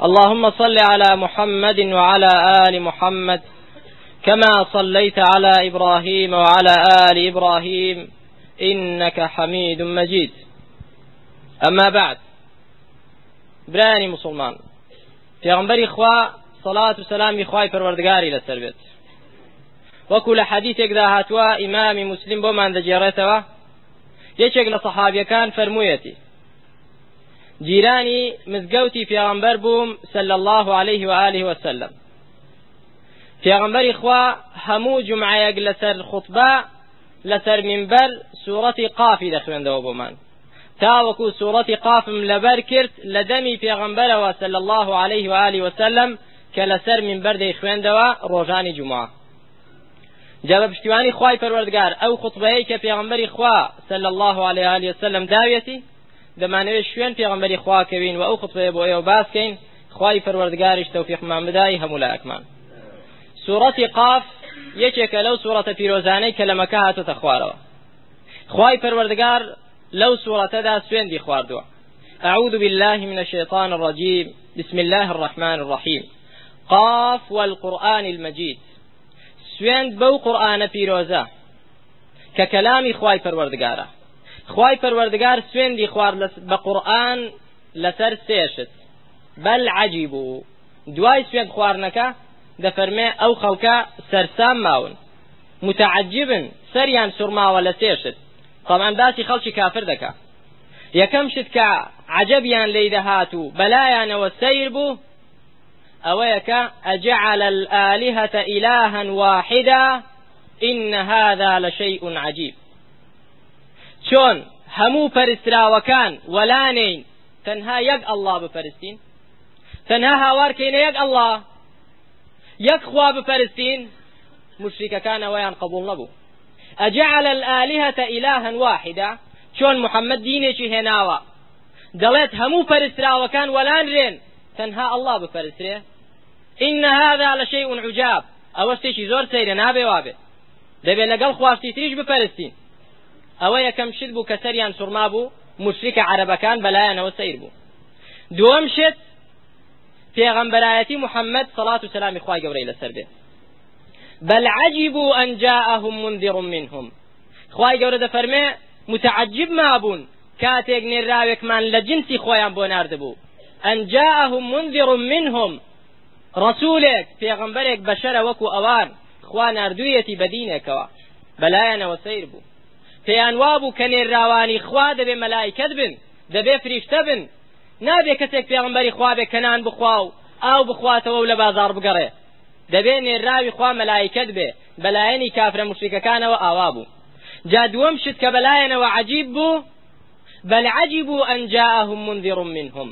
اللهم صل على محمد وعلى آل محمد كما صليت على إبراهيم وعلى آل إبراهيم إنك حميد مجيد. أما بعد براني مسلمان في غنبري إخوة صلاة وسلام إخوة پروردگاري لسربت وكل حديث دا هاتوا إمام مسلم بومان دجيرتوا يشك لصحابي كان فرمويتي جیرانی مزگەوتی پێغەمبەر بووم سل الله عليه وآله وسلم. پێغەمبەری خوا هەموو جمعەیەک لەسەر خوتبە لەسەر منبەر سوورەتی قافی دەخوێندەوە بۆمان تاوەکو سوورەتی قافم لەبەر کرد لە دەمی پێغەمبەرەوە سل الله عليه وآله وسلم کە لەسەر منبەر دەیخوێندەوە ڕۆژانی جمعە جابە پشتیوانی خوای پەروەردگار ئەو خوتبەیە کە پێغەمبەری خوا الله عليه وآله وسلم داوێتی دەمانەوێت شوێن پێغمبەری خواکەوین و ئەو خطبەیە بۆ ئێوە باسکەین خوای پەروەردگاریش تەوفیقمان بدای هەموو لایەکمان. سوورەتی قاف یەکێکە لەو سوورەتە پیرۆزانەی کە لە مەکە هاتۆتە خوارەوە. خوای پەروەردگار لەو سوورەتەدا سوێندی خواردووە. أعوذ بالله من الشيطان الرجيم. بسم الله الرحمن الرحيم. قاف والقرآن المجيد. سوێند بەو قورآنە پیرۆزە کە کەلامی خوای پەروەردگارە. خوای پەروەردگار سوێندی خوارد بە قورآن لەسەر سێ شت. بل عجبوا دوای سوێند خواردنەکە دەفەرمێ ئەو خەڵکە سەرسام ماون. متعجبن سەریان سوورماوە لە سێ شت. طبعا باسی خەڵکی کافر دەکا. یەکەم شت کە عەجەبیان لێی دەهات و بەلایانەوە سەیر بوو ئەجعل الآلهة إلها واحدا إن هذا لشيء عجيب. چۆن؟ هەموو پەرستراوەکان وەلانین تەنها یەک ئەلله بپەرستین تەنها هاوارکەینە یەک ئەلله یەک خوا بپەرستین مشریکەکان ئەوەیان قبول نەبوو. ئەجعل الآلهة إلها واحدا. چۆن محەممەد دینێکی هێناوە؟ دەڵێت هەموو پەرستراوەکان وەلانرێن تەنها ئەلله بپەرسترێ إن هذا لشيء عجاب. ئەوە شتێکی زۆر سەیرە نابێ وابێ. دەبێت لەگەڵ خواستی تریش بپەرستین ئەوە یەکەم شت بوو کە سەریان سوورما بوو مشریکە عەرەبەکان بەلایەنەوە سەیر بوو دووەم شت پێغەمبەرایەتی محەممەد سەڵات و سەلامی خوای گەورەی لەسەر بێ بل عجبوا أن جاءهم منذر منهم. خوای گەورە دەفەرمێ متعجب مابوون کاتێک نێراوێکمان لە جنسی خۆیان بۆ ناردبوو ئەن جاءهم منذر منهم. ڕسوولێک پێغەمبەرێک بەشەرە وەکو ئەوان خوا نردوویەتی بەدینێکەوە بەلایەنەوە سیر بوو پێیان وابوو کە نێراوانی خوا دەبێ مەلایکت بن دەبێ فریشتە بن. نابێ کەسێک پێغمبەری خوا بێ کەنان بخوا و ئاو بخواتەوە و لە بازار بگەڕێ. دەبێ نێراوی خوا مەلایکت بێ بەلایەنی کافرە مشریکەکانەوە ئاوا بوو. جا دووەم شت کە بەلایەنەوە عجیب بوو بل عجبوا أن جاءهم منذر منهم.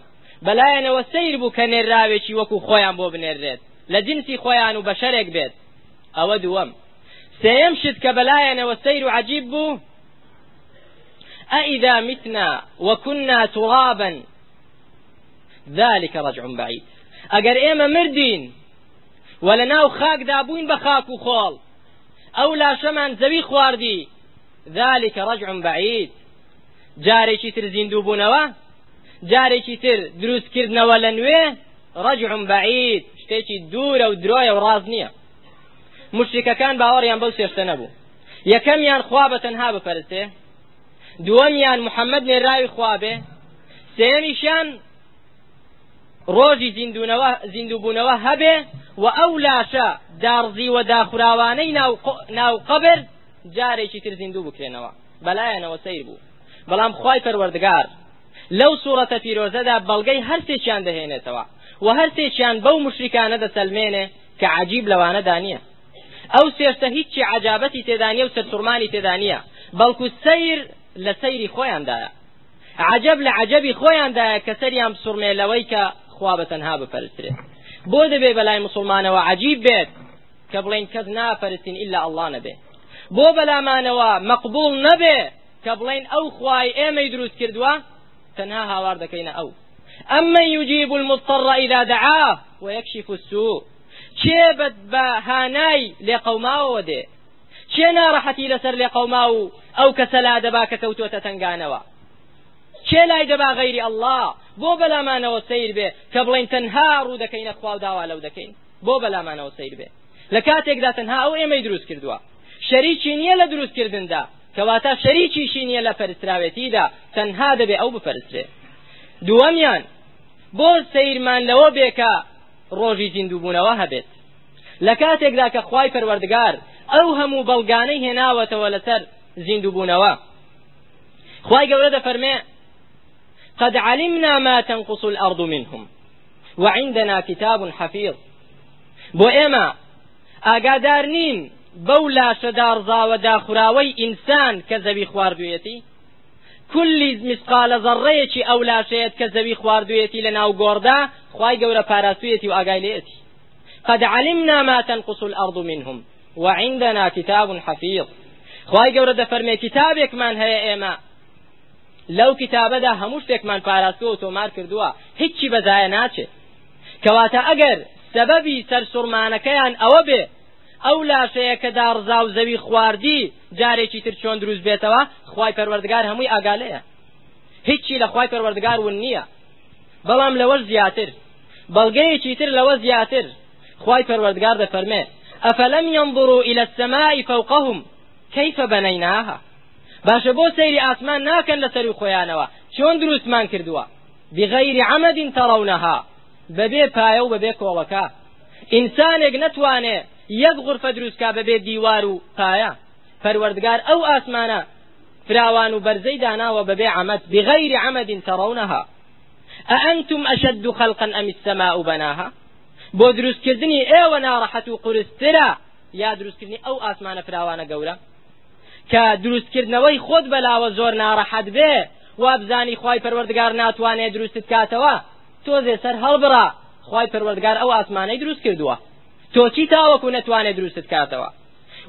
بەلایەنەوە سیر بوو کە نێراوێکی وەکو خۆیان بۆ بنێرێت لە جنسی خۆیان و بەشەرێک بێت. ئەوە دووەم. سێم شت کە أإذا متنا وكنا ترابا. ذلك رجع بعيد. ئەگەر ئێمە مردین و لە ناو خاک دابووین بە خاک و خۆڵ ئەو لاشەمان زەوی خواردی ذلك رجع بعيد. جارێکی تر زیندوو بوونەوە جارێکی تر دروستکردنەوە لە نوێ رجع بعيد. شتێکی دوورە و درۆیە و ڕاز نییە. مشرکەکان باوەڕیان بەو سێشتە نەبوو. یەکەمیان خوا بە تەنها بپەرستێ دووەمیان محەممەد نێراوی خوابێ سێمیشیان ڕۆژی زیندووبوونەوە هەبێ و ئەو لاشە دارزی و داخراوانەی ناو قبر جارێکی تر زیندوو بکرێنەوە. بەلایەنەوە سیر بوو. بەڵام خی پەروەردگار لەو سوورەتە پیرۆزەدا بەڵگەی هەرسێکیان دەهێنێتەوە و هەرسێکیان بەو مشریکانە دەسەلمێنێ کە عجیب لەوانەدا نییە. ئەو سێشتە هیچی عجابەتی تێدانیە و سەرسوورمانی تێدانیە بەڵکو سیر لە سەیری خۆیاندایە عجب لە عجبی خۆیاندایە کە سەریان سوڕمێ لەوەی کە خوا بە تەنها بپەرسترێ بۆ دەبێ بەلای مسلمانەوە عجیب بێت کە بڵێن کەس ناپەرستین ئللا ئەڵڵا نەبێ بۆ بەلامانەوە مەقبول نەبێ کە بڵێن ئەو خوای ئێمەی دروست کردووە تەنها هاوار دەکەینە ئەو أمن يجيب المضطر إذا دعاه ويكشف السوء. چێ بە هانای لێ قەوماوە دێ چێ ناڕەحەتی لەسەر لێ قەوما و ئەو کەسە لا دەبا کە کەوتۆتە تنگانەوە. چێ لای دەبا غەیری ئەله بۆ بەلامانەوە سیر بێ کە بڵین تەنها ڕوو دەکەینە خوا داوا لەو دەکەین. بۆ بەلامانەوە سیر بێ. لە کاتێکدا تەنها ئەو ئێمەی دروست کردووە. شەریکی نییە لە دروستکردندا. کەواتە شەریکیشی نییە لە پەرستراوێتیدا تەنها دەبێ ئەو بپەرسترێ دووەمیان بۆ سیرمان لەوە بێکە ڕۆژی زیندووبوونەوە هەبێت. لە کاتێکدا کە خوای پەروەردگار ئەو هەموو بەڵگانەی هێناوەتەوە لەسەر زیندووبوونەوە خوای گەورە دەفەرمێ قد علمنا ما تنقص الأرض منهم وعندنا كتاب حفيظ بۆ ئێمە ئاگادار نین بەو لاشە دارزاوە داخراوەی ئینسان کە زەوی خواردوێتی کولی مسقالە زەڕەیەکی ئەو لاشەیەت کە زەوی خواردوێتی لە ناو گۆڕدا خی گەورە پاراستوێتی و ئاگایلێتی قد علمنا ما تنقص الأرض منهم وعندنا كتاب حفيظ خی گەورە دەفەرمێ کتابێکمان هەیە ئێمە. لەو کتابەدا هەموو شتێکمان پاراستوە تۆمار کردووە. هیچی بەزایە ناچێت کەواتە ئەگەر سەبەبی سەرسوڕمانەکەیان ئەوە بێ ئەو لاشەیە کە داڕزا و زەوی خواردی جارێکی تر چۆن دروست بێتەوە خی پەروەردگار هەمووی ئاگالەیە. هیچی لە خی پەروەردگار ون نییە. بەڵام لەوەش زیاتر. بەڵگەیەکی تر لەوە زیاتر. خی پەروەردگار دەفەرمێ ئەفەلەم ينظروا إلى السماء فوقهم؟ كيف بنيناها؟ باشە بۆ سەیری ئاسمان ناکەن لە سەری خۆیانەوە چۆن دروستمان کردووە؟ بغەیری عەمەدین تەڕەونەها بەبێ پایە و بەبێ کۆڵەکە. ئینسانێک نەتوانێ یەک غرفە دروستکا بەبێ دیوار و پایە. پەروەردگار ئەو ئاسمانە فراوان و داناوە بەبێ عەمەد بغەیری عەمەدین تەڕەونەها ئەئەنتم ئەشد خەلقا ئەم السەماء بەناها بۆ دروستکردنی ئێوە ناڕەحەت و قورسترە یا ئەو ئاسمانە فراوانە گەورە؟ کە دروستکردنەوەی خۆت بەلاوە زۆر ناڕەحەت بێ وابزانی خی پەروەردگار ناتوانێت دروستت کاتەوە تۆزێ سەر هەڵبڕا. خی پەروەردگار ئەو ئاسمانەی دروست کردووە. تۆ چی تاوەکو نەتوانێت دروستت کاتەوە؟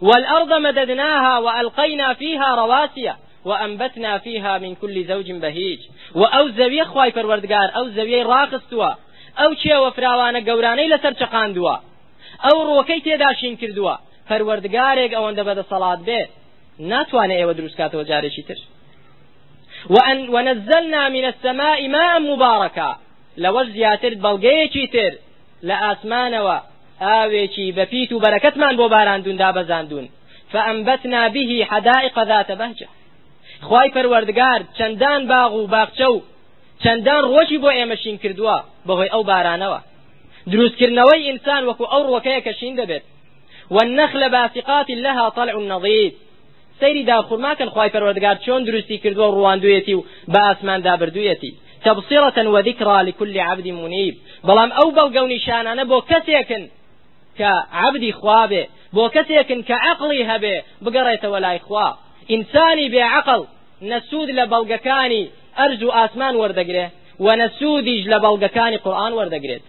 والأرض مددناها وألقينا فيها رواسي وأنبتنا فيها من كل زوج بهيج. وأو زوية خواي پروردگار أو زوية راقستوا أو چه وفراوانە گەورانەی لەسەر چقاندووە ئەو ڕۆکەی تێداشین کردووە. پەروەردگارێک ئەوەندە بەدە سەڵات بێ. ناتوانێت ئێوە دروستکاتەوە جارێکی تر. وأن ونزلنا من السماء ماء مباركا. لەوەش زیاتر بەڵگەیەکی تر. لە ئاسمانەوە ئاوێکی بەپیت و بەرەکەتمان بۆ باراندون دابەزاندون فأنبتنا به حدائق ذات بهجة. خوای پەروەردگار چەندان باغ و باغچە و چەندان ڕۆژی بۆ ئێمەشین کردووە بەهۆی ئەو بارانەوە. دروستکردنەوەی ئینسان وەکو ئەو ڕووەکەیە کە شین دەبێت. والنخل باسقات لها طلع نضيد سەیری داخورماکەن خوای پەروەردگار چۆن دروستی کردووە ڕواندوێتی و بە ئاسمان دابردوویەتی تبصرة وذكرى لكل عبد منيب بەڵام ئەو بەڵگە و نیشانانە بۆ کەسێکن کە عبدی خوابێ بۆ کەسێکن کە عقلی هەبێ بگەڕێتەوە لای خوا. ئینسانی بێعقل نەسوود لە بەڵگەکانی ئەرز و ئاسمان وەردەگرێ و نەسوودیش لە بەڵگەکانی قورآن وەردەگرێت.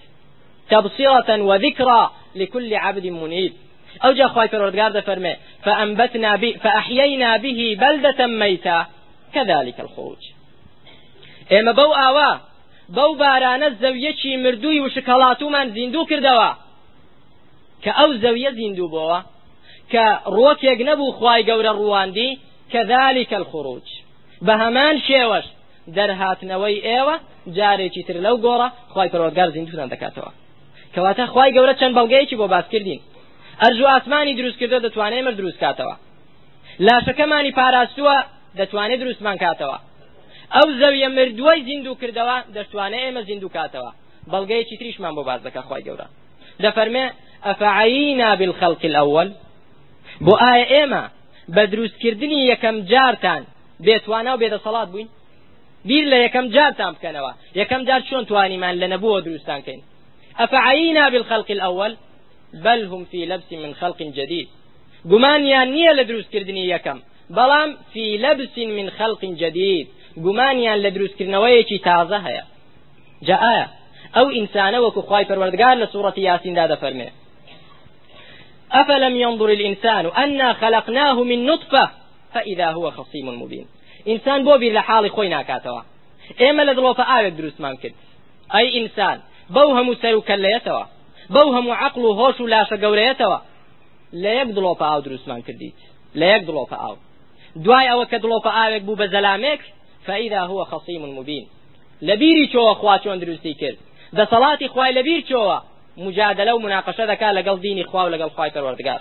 تبصرة وذكرى لكل عبد منيب ئەو جا خوای پەروەردگار دەفەرمێ فانبتنا به فاحيينا به بلده ميتا كذلك الخروج. ئێمە بەو ئاوە بەو بارانە زەویە چی مردوو و وشکەڵاتوومان زیندوو کردەوە که ئەو زەویە زیندوو بووە کە ڕووەکێک نەبوو خوای گەورە ڕواندی كذلك الخروج. بهمان شێوەش دەرهاتنەوەی ئێوە جارێکی تر لەو گۆڕە خی پەرۆگار زیندوتان دەکاتەوە. کەواتە خی گەورە چەند بەڵگەیەکی بۆ باس کردین باسکردین ئەرجو ئاسمانی دروستکردە دەتوانێت مر دروست کاتەوە. لاشەکەمانی پاراستووە دەتوانێت دروستمان کاتەوە. ئەو زەویە مردووەی زیندوو کردەوە دەتوانێت ئێمە زیندوو کاتەوە. بەڵگەیەکی تریشمان بۆ باس دەکا خی گەورە. دەفەرمێ أفعيينا بالخلق الأول بۆ ئایا ئێمە بە دروستکردنی یەکەم جارتان بێتوانە و بێدەسەڵات بووین؟ بیر لە یەکەم جارتان بکەنەوە. یەکەم جار چۆن توانیمان لە نەبووە دروستانکەین ئەفعینا بالخەلق الأول بل هم في لبس من خلق جديد. گومانیان نییە لە دروستکردنی یەکەم بەڵام في لبس من خلق جديد گومانیان لە دروستکردنەوەیەکی تازە هەیە. جا ئایا ئەو ئینسانە وەکو خوای پەروەردگار لە سوورەتی یاسیندا دەفەرمێ. أفلم ينظر الإنسان أنا خلقناه من نطفة؟ فإذا هو خصيم مبين. إنسان لە حاڵی خۆی ناکاتەوە ئێمە لە دڵۆپە ئاوێک دروستمان کرد ئەی ئینسان بەو هەموو و عقل و هۆش و لاشە گەورەیەتەوە. لە یەک دڵۆپە ئاو دروستمان کردیت. لە یەک دڵۆپە ئاو. دوای ئەوە کە دڵۆپە ئاوێک بوو بە زەلامێک فإذا هو خصيم مبين لبيري چۆوە خوا چۆن دروستی کرد. دەسەڵاتی خوای لەبیر چۆوە مجادلة ومناقشة ذكاء لقل ديني خواه ولقل خواي پروردگار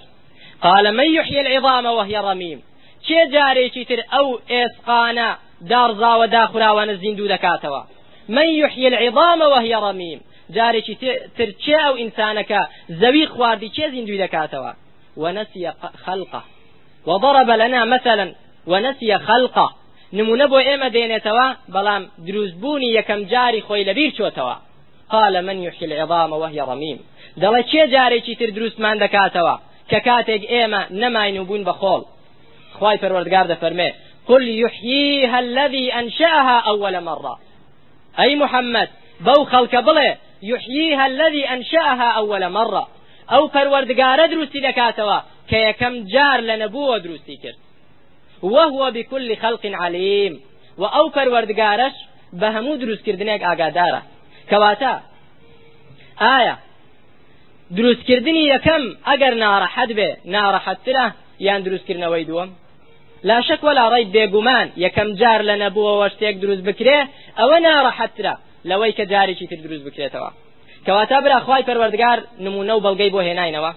قال من يحيي العظام وهي رميم. چێ جارێکی تر ئەو ئێسقانە دارزاوە داخراوانە زیندوو دەکاتەوە؟ من يحيي العظام وهي رميم. جارێکی تر چێ ئەو ئینسانەکە زەوی خواردی چێ زیندوی دەکاتەوە؟ ونسي خلقه. وضرب لنا مثلا ونسي خلقه. نمونە بۆ ئێمە دێنێتەوە بەڵام دروستبوونی یەکەم جاری خۆی لەبیر چۆتەوە. قال من يحيي العظام وهي رميم. دەڵێ چێ جارێکی تر دروستمان دەکاتەوە؟ کە کاتێک ئێمە نەماین بوون بەخۆڵ خوای پەروەردگار دەفەرمێ قل يحييها الذي أنشأها أول مرة. أي محمد بو خلق بڵێ يحييها الذي أنشأها أول مرة. ئەو پەروەردگارە دروستی دەکاتەوە کە یەکەم جار لە نەبووە دروستی وهو بكل خلق عليم. وأو پەروەردگارەش بە هەموو دروستکردنێک ئاگادارە کەواتە ئایا دروستکردنی یەکەم ئەگەر ناڕەحەت بێ ناڕەحەتترە یان دروستکردنەوەی دووەم لا شك ولا ڕیب بێگومان یەکەم جار لە نەبووەوە شتێک دروست بکرێ ئەوە ناڕەحەتترە لەوەی کە جارێکی تر دروست بکرێتەوە. کەواتە برا خوای پەروەردگار نمونە و بەڵگەی بۆ هێناینەوە.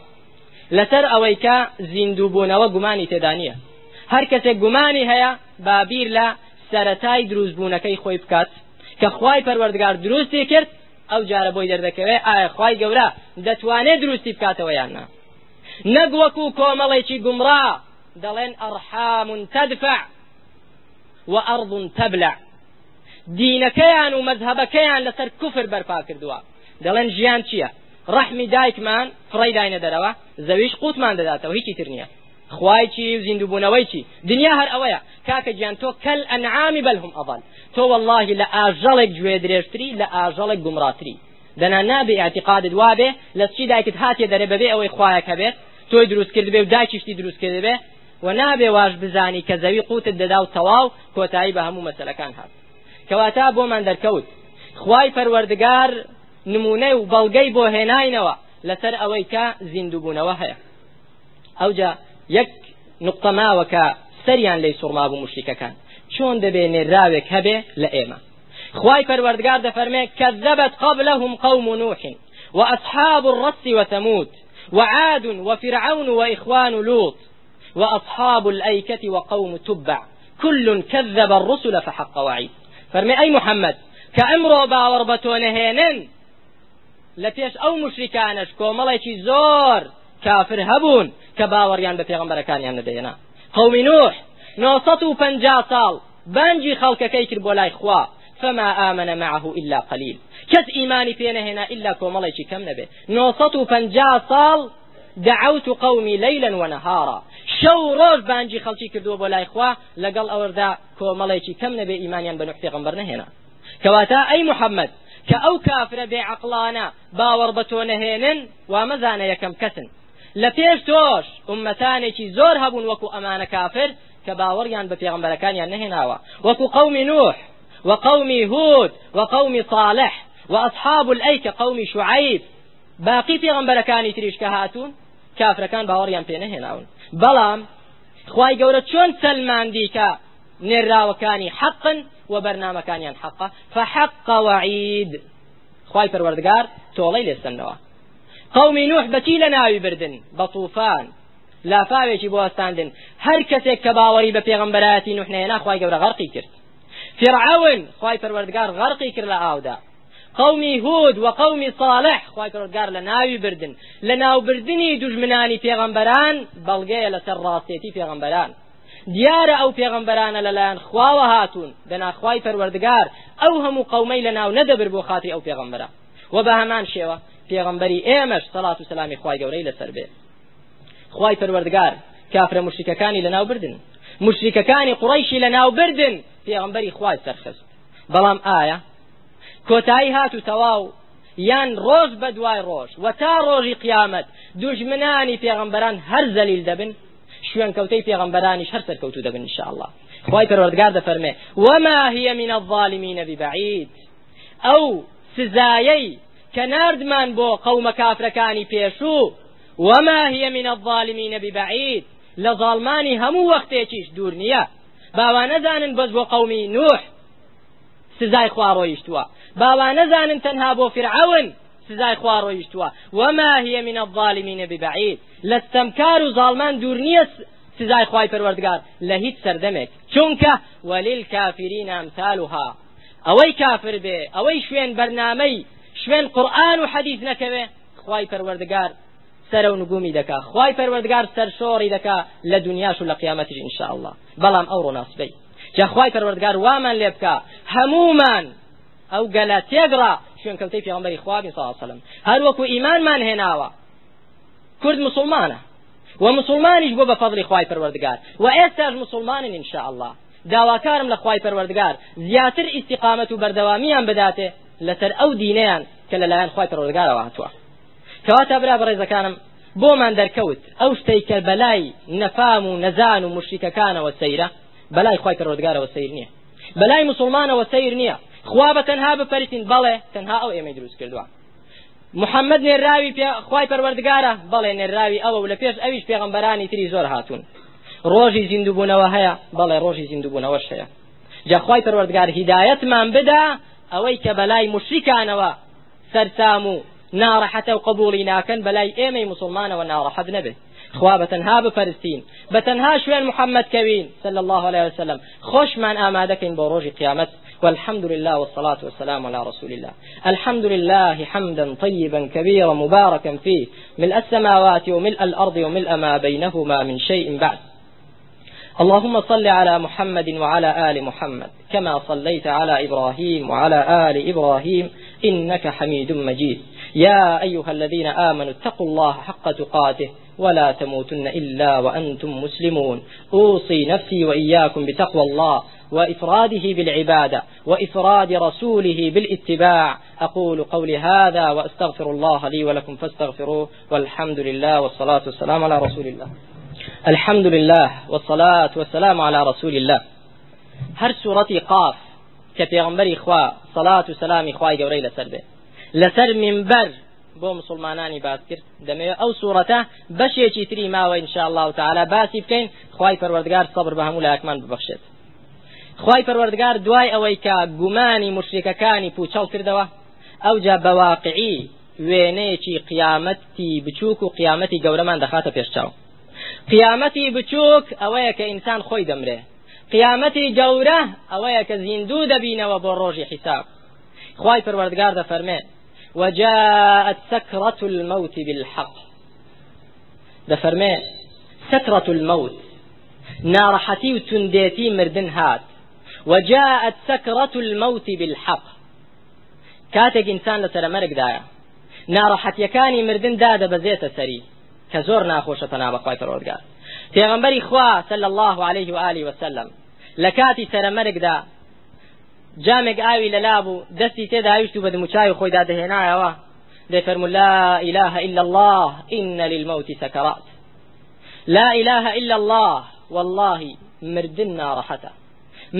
لەسەر ئەوەی کە زیندووبوونەوە گومانی تێدا نییە. هەر کەسێک گومانی هەیە بابیر لە سەتای دروستبوونەکەی خۆی بکات. کە خوای پەروەردگار دروستی کرد ئەو جارە بۆی دەردەکەوێت ئایا خوای گەورە دەتوانێت دروستی بکاتەوە یاننا نەک وەکو کۆمەڵێکی گومڕا دەڵێن ئەرحام تەدفع وأرض تبلع. دینەکەیان و مەذهبەکەیان لەسەر کوفر بەرپا کردووە. دەڵێن ژیان چییە؟ ڕەحمی دایکمان فڕی داینە دەرەوە زەویش قوتمان دەداتەوە هیچی تر نییە. خوای چی زیندوبوونەوەی چی؟ دنیا هەر ئەوەیە. کاکە گیان تۆ كالأنعام بل هم أضل تۆ والله لە ئاژەڵێک گوێ درێژتری لە ئاژەڵێک گومڕاتری. دەنا نابێ ئیعتیقادت وابێ لە چی دایکت هاتیە دەرێ بەبێ ئەوەی خوایەک هەبێت تۆی دروست کرد بێ و دایکیشتی دروست کرد بێ؟ و نابێ واش بزانی کە زەوی قوتت دەدا و تەواو کۆتایی بە هەموو مەسلەکان هات. کەواتە بۆمان دەرکەوت. خوای پەروەردگار نمونەی و بەڵگەی بۆ هێناینەوە لەسەر ئەوەی کە زیندوبوونەوە هەیە. ئەوجا یەک نقطە ماوە کە سەریان لی سوڕما بوو مشریکەکان چۆن دەبێ نێرااوێک هەبێ لە ئێمە؟ خوای پەروەردگار دەفەرمێ كذبت قبلهم قوم نوح وأصحاب الرس وثمود وعاد وفرعون وإخوان لوط وأصحاب الأيكة وقوم تبع. كل كذب الرسل فحق وعيد فرمي أي محمد؟ كأمرو باور بتونهينن لپێش ئەو مشریکانش کۆمەڵێکی زۆر کافر هەبوون کە باوەڕیان بە پێغمبەرەکانیان نەدەێنا قومی نوح نۆسەد و پەنجا ساڵ بانگی خەڵکەکەی کرد بۆ لای خوا فما آمن معه إلا قليل. کەس ئیمانی پێ نەهێنا إلا کۆمەڵێکی کەم نەبێ؟ نۆسەد و پەنجا ساڵ دعوت قومي ليلا ونهارا. شەو و ڕۆژ بانگی خەڵکی کرد بۆ لای خوا لەگەڵ ئەوەدا کۆمەڵێکی کەم نەبێ ئیمانیان بە نوح پێغەمبەر نەهێنا كواتا أي محمد كأو كافر بعقلانا باور بتونهينن ومزانا يكم كسن لە پێش تۆش ئومەتانێکی زۆر هەبوون وەکو ئەمانە کافر کە باوەڕیان بە پێغمبەرەکانیان نهێناوە وەکو قومی نوح وقومي هود وقومي صالح وأصحاب الأيك قومي شعيب باقی پێغەمبەرەکانی تریش کە هاتوون کافرەکان باوەڕیان پێ نەهێناون. بەڵام خی گەورە چۆن سەلماندی کە نێراوەکانی حەقن و بەرنمەکانیان حەقا فحق وعید خی پەروەردگار تۆڵەی لێسنەوە قومی نوح بەچی لە ناوی بردن؟ بە طوفان. لافاوێکی بۆستاندن هەر کەسێک کە باوەری بە پێغمبەتی نوحنێنا خی گەورە غەرقی کرد. فرعون خی پەروەردگار غەرقی کرد لە ئاودا. قومی هود و قومی صالح. خوای پەروەردگار لە ناوی بردن. لە ناوبردنی دوژمنانی پێغمبەران بەڵگەیە لەسەر ڕاستێتی پێغمبەران دیارە ئەو پێغمبەرانە لەلایەن خواوە هاتوون. دەناخوای پەروەردگار ئەو هەموو قەومەی لە ناو نەدەبر بۆ خاتی ئەو پێغمبەرە و بە هەمان شێوە پێغمبەری ئێمەش سەڵات و سەلامی خوای گەورەی لەسەر بێ. خوای پەروەردگار کافرە مشریکەکانی لەناو بردن. مشریکەکانی قوڕیشی لەناو بردن پێغمبەری خوای سەرخست. بەڵام ئایا کۆتایی هات و تەواو. یان ڕۆژ بە دوای ڕۆژ و تا ڕۆژی قیامەت دوژمنانی پێغەمبەران هەر زەلیل دەبن شوێن کەوتەی پێغەمبەرانیش هەر سەرکەوتو دەبن انشاءالله. خی پەروەردگار دەفەرمێ وما هي من الظالمين ببعيد ئەو سزایەی کە ناردمان بۆ قەومە کافرەکانی پێشوو وما هي من الظالمين ببعيد لە ظالمانی هەموو وەختێکیش دوور نییە. باوا نەزانن بەس بۆ قەومی نوح. سزای خوا ڕۆیشتووە باوا نەزانن تەنها بۆ فرعون سزای خوا ڕۆیشتووە وما هي من الظالمين ببعيد. لەستەمکار و زاڵمان دوور نییە سزای خوای پەروەردگار لە هیچ سەردەمێک چونکە وللكافرين أمثالها. ئەوەی کافر بێ ئەوەی شوێن بەرنامەی شوێن قورآن و حەدیث نەکەوێ خوای پەروەردگار سەر و نگومی دەکا خوای دنیاش و لە قیامەتیش ئینشاء الله بەڵام ئەو ڕۆناسبەی جا خوای پەروەردگار وامان لێ بکە هەمومان ئەو گەلە تێگڕا شوێن کەوتەی پێغەمبەری خوا بین صلی وسلم. هەر وەکو ئیمانمان هێناوە. کورد مسلمانە. و مسلمانیش بۆ بە فەضلی خوای پەروەردگار. و ئێستاش مسلمانن ئینشاء الله داواکارم لە خوای پەروەردگار. زیاتر ئیستیقامەت و بەردەوامیان بداتێ لەسەر ئەو دینەیان کە لەلایەن خوای پەروەردگارەوە هاتووە. کەواتە برا بەڕێزەکانم بۆمان دەرکەوت ئەو شتەی کە بەلای نەفام و نەزان و مشریکەکانەوە سەیرە بەلای خی پەروەردگارەوە سیر نییە. بەلای مسلمانەوە سیر نییە. خوا بە تەنها بپەرستین بەڵێ تەنها ئەو ئێمەی دروست کردووە. محەممەد نێراوی خی پەروەردگارە بەڵێ نێراوی ئەوە لە پێش ئەویش پێغمبەرانی تری زۆر هاتوون. ڕۆژی زیندوبوونەوە هەیە بەڵێ ڕۆژی زیندوبوونەوەش هەیە. جاخوای پەروەردگار هیدایەتمان بدا ئەوەی کە بەلای مشریکانەوە سەرسام و ناڕەحەتە و قبولی ناکەن بەلای ئێمەی مسلمانەوە ناڕەحەت نەبێت خوا بەتەنها بپەرستین. بەتەنها شوێن محەممەد کەوین صلى الله عليه وسلم. خۆشمان ئامادەکەین بۆ ڕۆژی قیامەت. والحمد لله والصلاة والسلام على رسول الله. الحمد لله حمدا طيبا كبيرا مباركا فيه. ملء السماوات وملء الأرض وملء ما بينهما من شيء بعد. اللهم صل على محمد وعلى آل محمد كما صليت على إبراهيم وعلى آل إبراهيم إنك حميد مجيد. يا أيها الذين آمنوا اتقوا الله حق تقاته ولا تموتن إلا وأنتم مسلمون. أوصي نفسي وإياكم بتقوى الله. وإفراده بالعبادة وإفراد رسوله بالاتباع. أقول قولي هذا وأستغفر الله لي ولكم فاستغفروه والحمد لله والصلاة والسلام على رسول الله. الحمد لله والصلاة والسلام على رسول الله. هر سورة قاف کە پێغەمبەری خوا صلاة وسلامی خوای گەورەی لەسەر بێ لەسەر منبر بۆ مسلمانانی باس کرد. دەمەوێت ئەو سوورەتە بەشێکی تری ماوە انشاء الله تعالی باسی بکەین خی پەروەردگار سەبر بە هەموو لایەکمان خی پەروەردگار دوای ئەوەی کە گومانی مشرێکەکانی پوچەڵ کردەوە؟ ئەو جا بەواقعی وێنەیەکی قیامەتی بچووک و قیامەتی گەورەمان دەخاتە پێش چاو. قیامەتی بچووک ئەوەیە کە ئینسان خۆی دەمرێ. قیامەتی گەورە ئەوەیە کە زیندوو دەبینەوە بۆ ڕۆژی حیساب. خی پەروەردگار دەفەرمێ وجاءت سكرة الموت بالحق. دەفەرمێ سكرة الموت. ناڕەحەتی و توندێتی مردن هات. وجاءت سكرة الموت بالحق. کاتێک ئینسان لە سەرمەرگدایە ناڕەحەتیەکانی مردن دادەبەزێتە سەری کە زۆر ناخۆشە تەنا بەخوای پەرۆردگار پێغەمبەری خوا صلى الله عليه وآله وسلم لە کاتی سەرمەرگدا جامێک ئاوی لەلا بوو دەستی تێداویشت و بە دموچاوی خۆی دادەهێنایەوە دەفەرمو لا إله إلا الله إن للموت سكرات لا إله إلا الله والله مردن ناڕەحەتە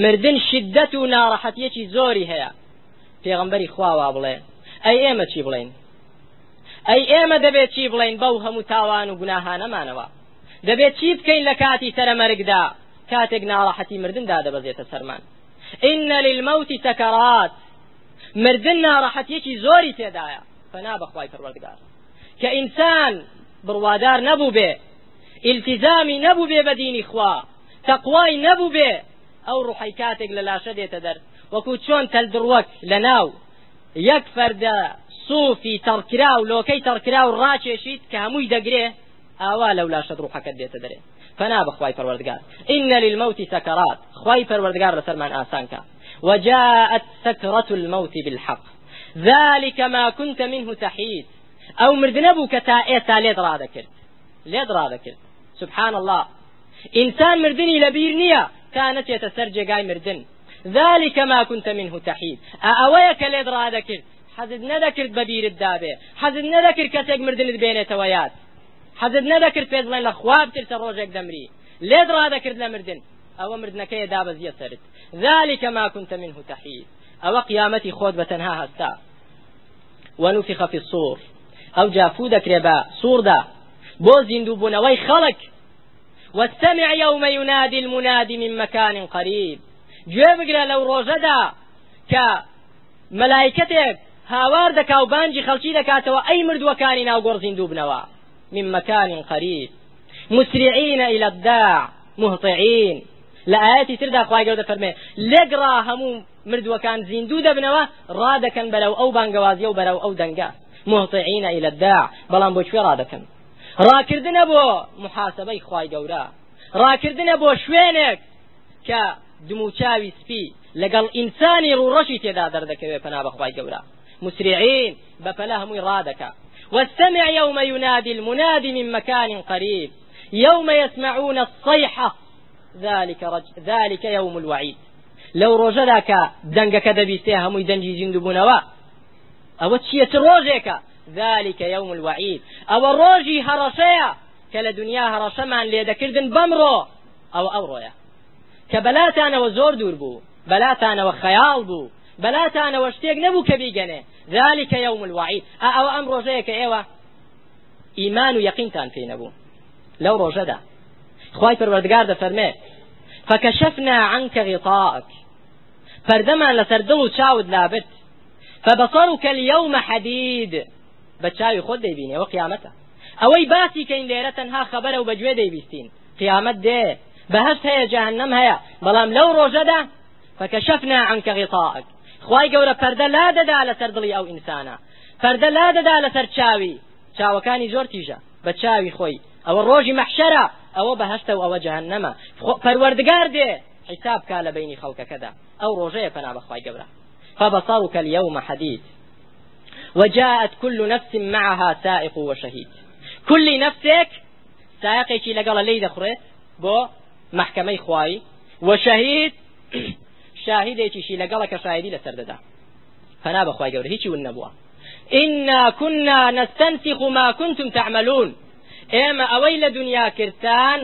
مردن شدەت و ناڕەحەتیەکی زۆری هەیە. پێغەمبەری خواوا بڵێ. ئەی ئێمە چی بڵێن ئەی ئێمە دەبێت چی بڵێن بەو هەموو تاوان و گوناهانەمانەوە؟ دەبێت چی بکەین لە کاتی سەرمەرگدا؟ کاتێک ناڕەحەتی مردندا دەبەزێتە سەرمان. إن للموت سكرات. مردن ناڕەحەتیەکی زۆری تێدایە. فنا بەخوای پەروەردگار. کە ئینسان بڕوادار نەبوو بێ التزامی نەبوو بێ بە دینی خوا تەقوای نەبوو بێ ئەو ڕوحی کاتێک لە لاشە دێتە دەر. وەکو چۆن تەلدڕوەک لە ناو. یەک فەردە سوفی تەڕکرا و لۆکەی تەڕکرا و ڕاکێشیت کە هەمووی دەگرێ ئاوا لەو فنا بخواي پروردگار إن للموت سكرات. خواي پروردگار لسر من آسان وجاءت سكرة الموت بالحق. ذلك ما كنت منه تحيد. أو مردنبو كتا إيتا ليد رادا كرت ليد رادا كرت سبحان الله. إنسان مردني لبيرنيا كانت يتسرج قاي مردن. ذلك ما كنت منه تحيد. أأويك ليد رادا كرت حەزت نەدەکرد بە بیرت دابێ حەزت نەدەکرد کەسێک مردنت بێنێتەوە یاد حەزت نەدەکرد پێ بڵێن لە خواب ترسە ڕۆژێک دەمری لێت ڕادەکرد مردن ئەوە مردنەکەی دابەزیە سرت ذلك ما كنت منه تحيد. ئەوە قیامەتی خۆت بە تەنها ونفخ في الصور. ئەو جافو دەکرێ بە سووردا بۆ زیندوو بوونەوەی خەڵک واستمع يوم ينادي المنادي من مكان قريب. گوێ بگرە لەو ڕۆژەدا کە مەلایکەتێک هاوار دەکا و بانجی خەڵکی دەکاتەوە ئەی مردووەکانی ناو گۆڕزین دووبنەوە من مكان قريب مسرعين إلى الداع. مهطعين لآياتي تردا خواهي قوة فرمي لقرا همو مردوەکان زیندوو دەبنەوە ڕادەکەن بەرەو ئەو بانگەوازیە و بەرەو ئەو دەنگە. مهطعين إلى الداع. بۆ کوێ ڕادەکەن ڕاکردنە بۆ محاسبەی خوای گەورە. ڕاکردنە بۆ شوێنێک کە دموچاوی سپی لەگەڵ ئینسانی ڕوڕەشی تێدا دەردەکەوێت پنا بەخوای گەورە. مسرعين بەپەلا هەمووی واستمع يوم ينادي المنادي من مكان قريب. يوم يسمعون الصيحة ذلك, رج... ذلك يوم الوعيد. لو ڕۆژەداکە دەنگەکە دەبیستێ هەمووی دەنجی زیندوبوونەوە. ئەوە چیەت ڕۆژێکە؟ ذلك يوم الوعيد. ئەوە ڕۆژی هەڕەشەیە کە لە دنیا هەڕەشەمان لێدەکردن بەمڕۆ ئەو ئەو ڕۆیە کە بەلاتانەوە زۆر دوور بوو بەلاتانەوە خەیاڵ بوو بەلاتانەوە شتێک نەبوو کە بیگەنێ ذلك يوم الوعيد. ئەو ئەم ڕۆژەیە کە ئێوە ئیمان و یەقینتان پێی نەبوو لەو ڕۆژەدا خی پەروەردگار دەفەرمێ فكشفنا عنك غطاءك. فردمان لەسەر چاود لابت فبصرك اليوم حديد. بەچاوی خۆت دەیبینێ وە قیامەتە. ئەوەی باسی کەین لێرە تەنها خەبەرە و بەگوێ دەیبیستین. قیامەت دێ بەهشت هەیە جەهنم هەیە. بەڵام لەو ڕۆژەدا فكشفنا عنك غطاءك. خی گەورە پەردە لا دەدا لەسەر دڵی ئەو ئینسانە. پەردە لا دەدا لەسەر چاوی. چاوەکانی زۆر تیژە. بە چاوی خۆی. ئەوە ڕۆژی مەحشەرە ئەوە بەهشتە و ئەوە جەهنەمە. حساب کا لە بینی خەڵکەکەدا. ئەو ڕۆژەیە پەنا بەخوای گەورە. فبصرك اليوم حديد وجاءت كل نفس معها سائق وشهيد. كل نفسك سائقێکی لەگەڵە لی دەخڕێت بۆ محکەمەی خوای وشهید شاهدێکیشی لەگەڵە کە شاهدی لەسەر دەدا فنا بەخوای گەورە هیچی ون إنا كنا نستنسخ ما كنتم تعملون. ئێمە ئەوەی لە دنیا کردان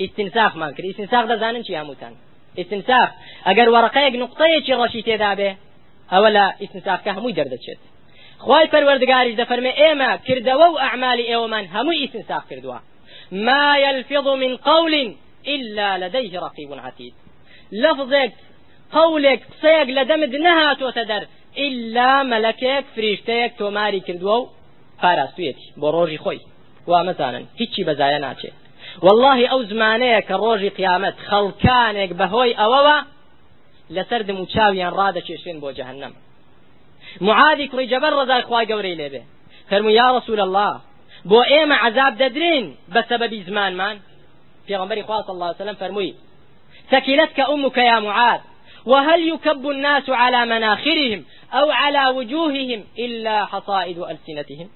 ئیسنساخمان کرد ئیسنساخ دەزانن چی هەمووتان ئیسنساخ ئەگەر وەرەقەیەک نقطەیەکی ڕەشی تێدا بێ ئەوە لە ئیسنساخکە هەمووی خی پەروەردگاریش دەفەرمێ ئێمە کردەوە و ئەعمالی ئێوەمان هەمووی ئیسنساخ کردووە ما يلفظ من قول إلا لديه رقيب عتيد لفظك قولك قسەیەک لە دەمت نەهاتۆتە دەر ئللا مەلەکێک فریشتەیەک تۆماری کردووە و پاراستویەتی بۆ ڕۆژی خۆی. وا ناچێت والله ئەو زمانەیە کە ڕۆژی قیامەت خەڵکانێک بەهۆی ئەوەوە لەسەر دم و بۆ جەهنم معادی کوڕی جەبەر ڕزای خوای گەورەی لێبێ فەرمو یا رسول الله بۆ ئێمە عذاب دەدرین بە سەبەبی زمانمان. پێغەمبەری خوا صلی الله عليه وسلم فەرمووی ثكلتك أمك يا معاذ وهل يكب الناس على مناخرهم أو على وجوههم إلا حصائد ألسنتهم.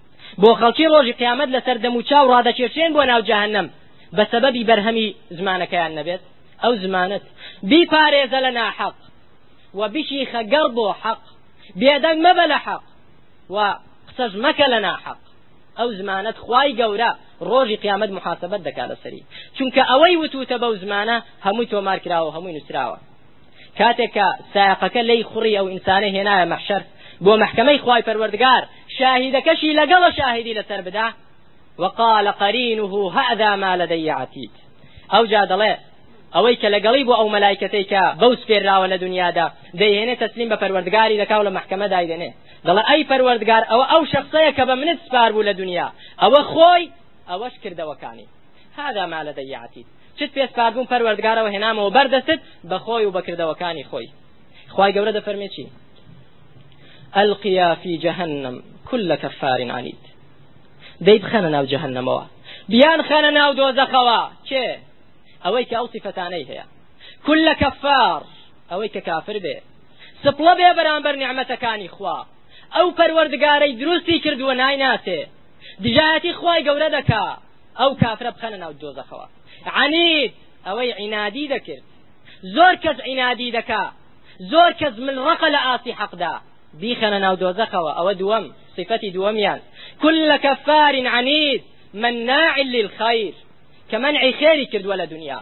بۆ خەڵکی ڕۆژی قیامەت لەسەر دەم و چاو ڕادەکێشێن بۆ ناو جەهەنەم بە سەبەبی بەرهەمی زمانەکەیان نەبێت. ئەو زمانت بیپارێزە لە ناحەق و بشیخە گەڕ بۆ حەق. بێدەنگ مەبە لە حەق و قسەش مەکە لە ناحەق ئەو زمانەت خوای گەورە ڕۆژی قیامەت محاسبەت دەکات لەسەری چونکە ئەوەی وتوتە بەو زمانە هەمووی تۆمار کراوە هەمووی نووسراوە. کاتێک کە سایقەکە لی خوڕی ئەو ئینسانە هێنایە مەحشەر. بۆ محکمەی خوای پەروەردگار شاهیدەکەشی لەگەڵە شاهدی لەسەر وقال قرينه هذا ما لدي عتيد. ئەو جا دەڵێ ئەوەی کە لەگەڵی بۆ ئەو مەلایکەتەی کە بەو سپێراوە لە دنیادا دەیهێنێت تەسلیم بە پەروەردگاری دەکاو لە محکمە دایدێنێ دەڵێ ئەی پەروەردگار ئەوە ئەو شخصەیە کە بە منت سپار بوو لە دنیا. ئەوە خۆی ئەوەش کردەوەکانی هذا ما لدي عتيد چت پێ سپاربوون پەروەردگارەوە هێنامەوە بەردەست بە خۆی و بەکردەوەکانی خۆی خوای گەورە دەفەرمێ چی؟ ألقيا في جهنم كل كفار عنيد دەی بخەنە ناو جەهنەمەوە بیان خەنە ناو دۆزەخەوە. کێ ئەوەی کە ئەو سیفەتانەی كل كفار ئەوەی کە کافر بێ سپڵە بێ بەرامبەر نیعمەتەکانی خوا ئەو پەروەردگارەی دروستی کردووە نایناسێ دژایەتی خوای گەورە دەکا ئەو کافرە بخەنە ناو دۆزەخەوە عنید ئەوەی عینادی دەکرد زۆر کەس عینادی دەکا زۆر کەس من ڕقە لە ئاسی حەقدا بیخەنە ناو دۆزەخەوە ئەوە دووەم صفەتی دووەمیان كل كفار عنيد مناع للخير. كمنع خيري كرد ولا دنيا.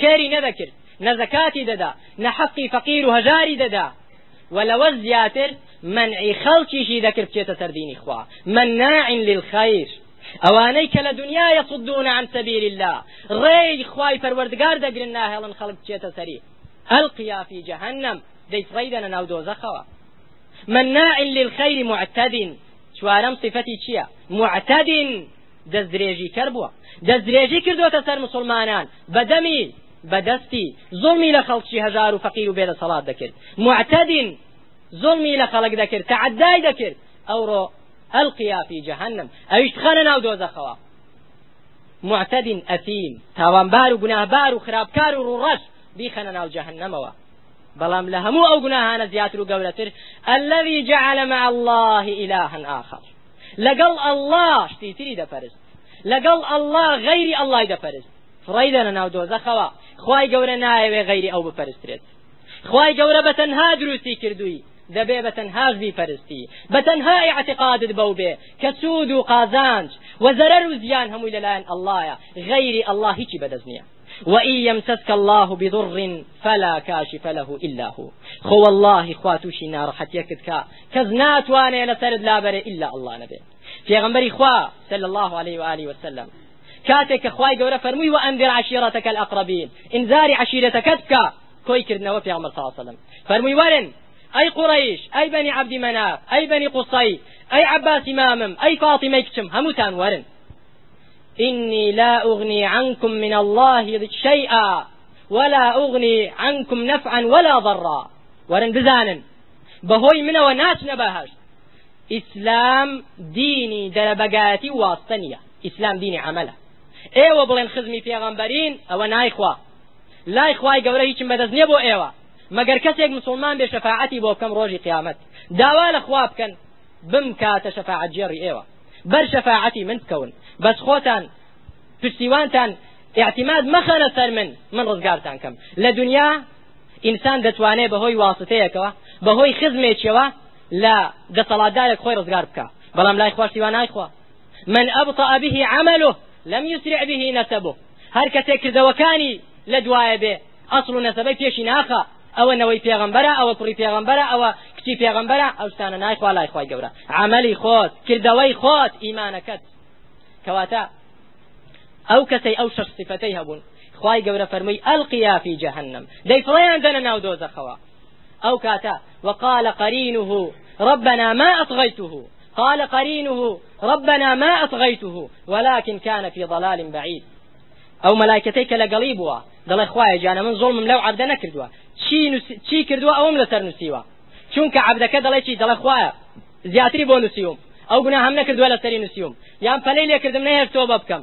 خيري نذكر نزكاتي ددا نحقي فقير وهجاري ددا. ولو زياتر منع خلقي ذكر بچێتە سەردینی خوا مناع کە لە دنیا يصدون عن سبيل الله. ڕێی خوای پەروەردگار دەگرن ناهێڵن خەڵک بچێتە سەری ئەلقیا في جهنم. دەیفڕەیدەنە ناو دۆزەخەوە مناع للخير معتد چوارەم صفەتی چییە معتد دەستدرێژی کەر بووە. دەستدرێژی کردوتە سەر مسلمانان. بەدەمی بەدەستی زڵمی لە خەڵکی هەژار و فەقیر و بێدە سەڵات دەکرد. معتد زڵمی لە خەڵک دەکرد. تعدای دەکرد. ئەوڕۆ ئەلقیا في جهنم ئەویش خەنە ناو دۆزەخەوە. معتد ئەثیم تاوانبار و گوناهبار و خراپکار و ڕوڕەش بیخەنە ناو جەهنەمەوە. بەڵام لە هەموو ئەو گوناهانە زیاتر و گەورەتر الذي جعل مع الله إلها آخر. لەگەڵ الله شتی تری دەپەرست لەگەڵ الله غەیری الله دەپەرست فڕی دەنە ناو دۆزەخەوە خوای گەورە نایەوێ غەیری ئەو بپەرسترێت خوای گەورە بە تەنها دروستی کردووی دەبێ بە تەنهاش بیپەرستی بە تەنها اعتقادت بەو بێ کە سوود و قازانج وەزەرەر و زیان هەمووی لەلایەن ئەلهە غەیری ئەله هیچی وإن يمسسك الله بضر فلا كاشف له إلا هو. خو والله خواتوشي نار حتيكت كا كزنات وأنا لسرد لا بري إلا الله نبي في غنبري خوا صلى الله عليه وآله وسلم كاتك خواي قورة فرمي وأنذر عشيرتك الأقربين انذار عشيرتك بكا كوي كردنا في عمر صلى الله عليه وسلم فرمي ورن أي قريش أي بني عبد مناف أي بني قصي أي عباس إمامم أي فاطمة كتم هموتان ورن. إني لا أغني عنكم من الله شيئا ولا أغني عنكم نفعا ولا ضرا. ورن بزانن بهوي من وناس نباهش. إسلام ديني دربقاتي واستنية. إسلام ديني عمله. ئێوە بڵێن خزمی پێغەمبەرین ئەوە نایخوا لای خوای گەورە هیچم بەدەست نییە بۆ ئێوە مەگەر کەسێک مسلمان بێ شەفاعەتی بۆ بکەم ڕۆژی قیامەت داوا لە خوا بکەن بم کاتە ئێوە بەر شەفاعەتی من بکەون بەس خۆتان پشتیوانتان اعتماد مەخەنە سەر من من ڕزگارتان کەم. لە دنیا ئینسان دەتوانێت بەهۆی واسطەیەکەوە بەهۆی خزمێکیەوە لە دەسەڵاتدارێک خۆی ڕزگار بکە. بەڵام لای خواشتیوان نایخوا. من أبطأ به عمله لم يسرع به نسبه. هەر کەسێک کردەوەکانی لە دوایە بێ ئەسڵ و نەسەبەی پێشی ناخە. ئەوە نەوەی پێغمبەرە ئەوە کوڕی پێغمبەرە ئەوە کچی پێغمبەرە ئەو شتانە نایخوا لای خۆی گەورە. عملی خۆت کردەوەی خۆت ئیمانەکەت. کەواتە ئەو کەسەی ئەو شەش صفتەی هەبوون خی گەورە فەرمووی ئەلقیا في جهنم. دەیفڵیان دەنە ناو دۆزەخەوە ئەو کاتە وقال قرينه ربنا ما أطغيته. قال قرينه ربنا ما أطغيته ولكن كان في ضلال بعيد. ئەو مەلایکەتەی کە لە گەڵی بووە جانە من زۆڵمم لەو عبدە نەکردووە چی کردووە ئەوم لەسەر نووسیوە چونکە عبدەکە دەڵێ چی دەڵێ خوایە زیاتری بۆ ئەو گونا هەم نەکردووە لەسەری نووسیوم. یان پەلەی لێکردم نەهێر تۆ بە بکەم.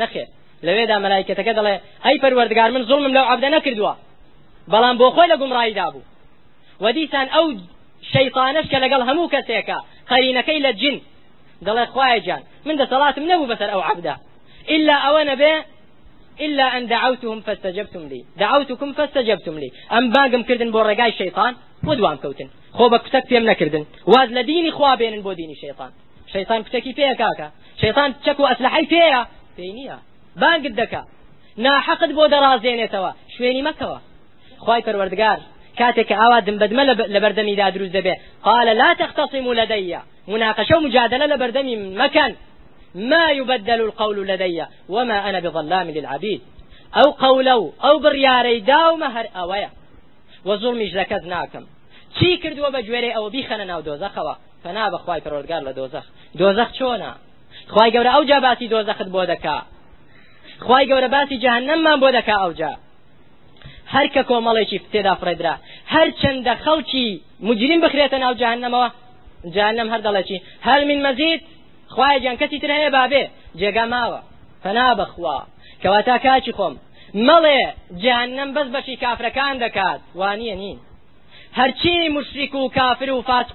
نەخێر. لەوێدا مەلایکەتەکە دەڵێ ئەی پەروەردگار من زڵمم لەو عبدە نەکردووە. بەڵام بۆ خۆی لە گومڕاییدا بوو وەدیسان ئەو شەیطانش کە لەگەڵ هەموو کەسێکە قەرینەکەی لە جن. دەڵێ خوایە جان من دەسەڵاتم نەبوو بەسەر ئەو عبدا إلا أو نبي إلا أن دعوتهم فاستجبتم لي. دعوتكم فاستجبتم لي. أم باقم كردن بۆ ڕێگای شەیطان بۆ دوام کەوتن خۆ بە کوتەک پێم نەکردن واز لە دینی خوا بێنن بۆ دینی شەیطان شەیطان کوتەکی پێە کاکە شەیطان چەک و ئەسلحەی پێیە پێی نییە بانگت دەکا ناحەقت بۆ دەڕازێنێتەوە شوێنی مەکەوە خی پەروەردگار کاتێک ئاوا دمبەدمە لە بەردەمیدا دروست دەبێ. قال لا تختصموا لدي. مناقشة ومجادلة لبردمي مكان ما يبدل القول لدي وما أنا بظلام للعبيد. أو قولو أو برياري داو مهر أويا وظلمي جلكز ناكم چی کردووە بە گوێرەی ئەوە؟ بیخەنە ناو دۆزەخەوە. فنا بەخوای پەرۆلگار لە دۆزەخ. دۆزەخ چۆنا خی گەورە ئەو جا باسی دۆزەخت بۆ دەکا. خی گەورە باسی جەهنەممان بۆ دەکا ئەو جا. هەر کە کۆمەڵێکی تێدا فڕێدرا. هەر چەندە خەڵکی مجریم بخرێتە ناو جەهنەمەوە. جەهنەم هەر دەڵێکی هەر من مەزید خوای جان کەسی تر هەیە بابێ؟ جێگا ماوە. فنا بەخوا. کەواتە کاچی خۆم. مەڵێ جەهنەم بەس بەشی کافرەکان دەکات. وانییە نین. هەرچی مشریک و کافر و فاسق